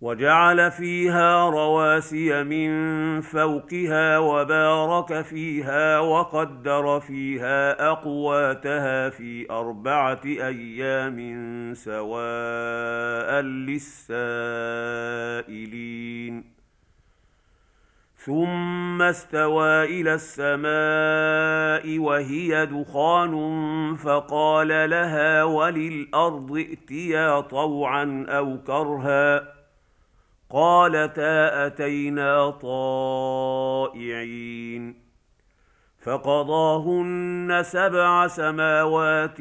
وجعل فيها رواسي من فوقها وبارك فيها وقدر فيها أقواتها في أربعة أيام سواء للسائلين. ثم استوى إلى السماء وهي دخان فقال لها وللأرض ائتيا طوعا أو كرها. قالتا أتينا طائعين فقضاهن سبع سماوات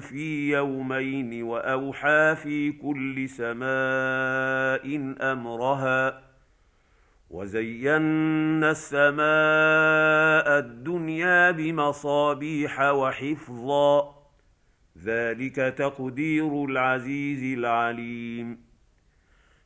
في يومين وأوحى في كل سماء أمرها وزينا السماء الدنيا بمصابيح وحفظا ذلك تقدير العزيز العليم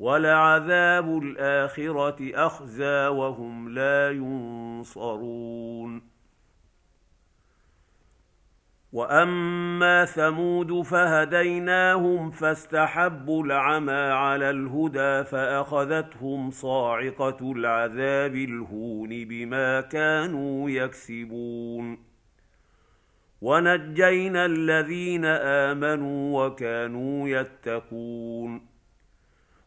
ولعذاب الآخرة أخزى وهم لا ينصرون. وأما ثمود فهديناهم فاستحبوا العمى على الهدى فأخذتهم صاعقة العذاب الهون بما كانوا يكسبون. ونجينا الذين آمنوا وكانوا يتقون.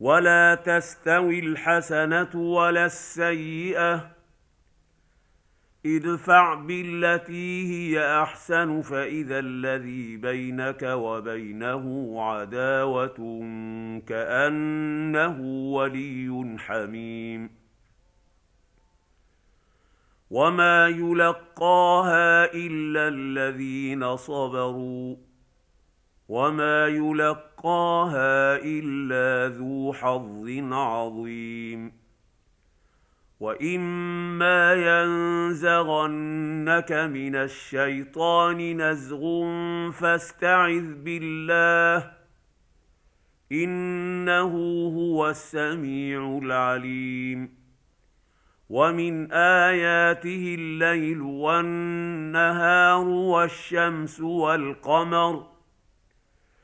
ولا تستوي الحسنه ولا السيئه ادفع بالتي هي احسن فاذا الذي بينك وبينه عداوه كانه ولي حميم وما يلقاها الا الذين صبروا وما يلقاها الا ذو حظ عظيم واما ينزغنك من الشيطان نزغ فاستعذ بالله انه هو السميع العليم ومن اياته الليل والنهار والشمس والقمر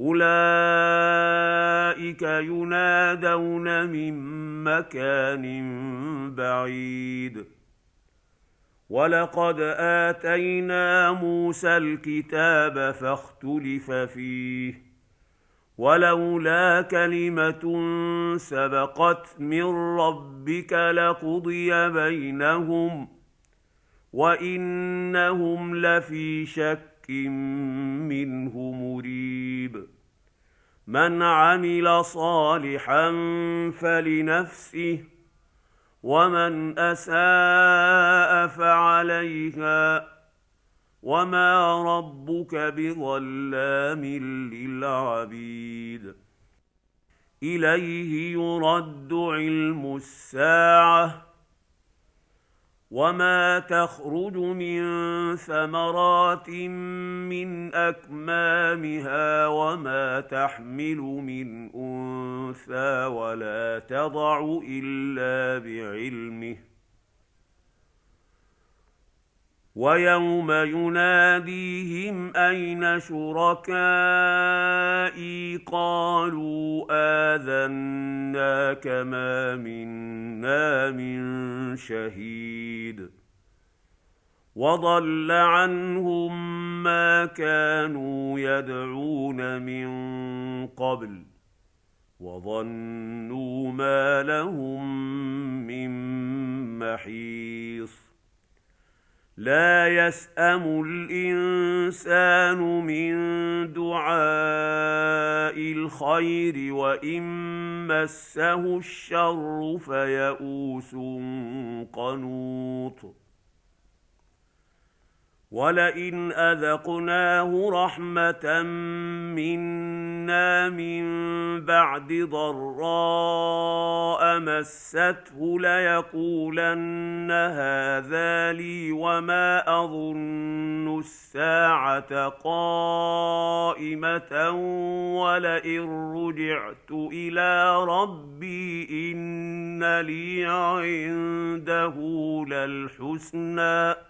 أولئك ينادون من مكان بعيد. ولقد آتينا موسى الكتاب فاختلف فيه ولولا كلمة سبقت من ربك لقضي بينهم وإنهم لفي شك منه مريب. من عمل صالحا فلنفسه ومن أساء فعليها وما ربك بظلام للعبيد. إليه يرد علم الساعة وما تخرج من ثمرات من اكمامها وما تحمل من انثى ولا تضع الا بعلمه ويوم يناديهم أين شركائي؟ قالوا اذناك ما منا من شهيد. وضل عنهم ما كانوا يدعون من قبل وظنوا ما لهم من محيص. لا يسأم الإنسان من دعاء الخير وإن مسه الشر فيئوس قنوط. ولئن أذقناه رحمة منا من بعد ضراء مسته ليقولن هذا لي وما اظن الساعة قائمه ولئن رجعت إلى ربي ان لي عنده للحسنى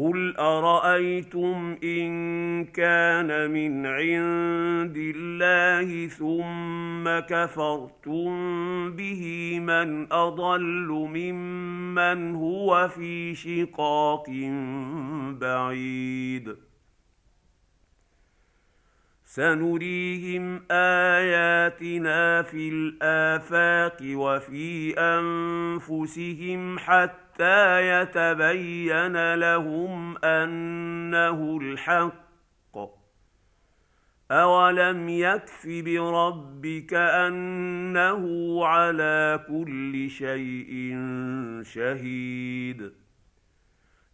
قل ارايتم ان كان من عند الله ثم كفرتم به من اضل ممن هو في شقاق بعيد سنريهم اياتنا في الافاق وفي انفسهم حتى حتى يتبين لهم انه الحق اولم يكف بربك انه على كل شيء شهيد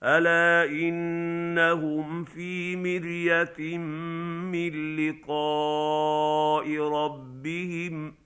الا انهم في مريه من لقاء ربهم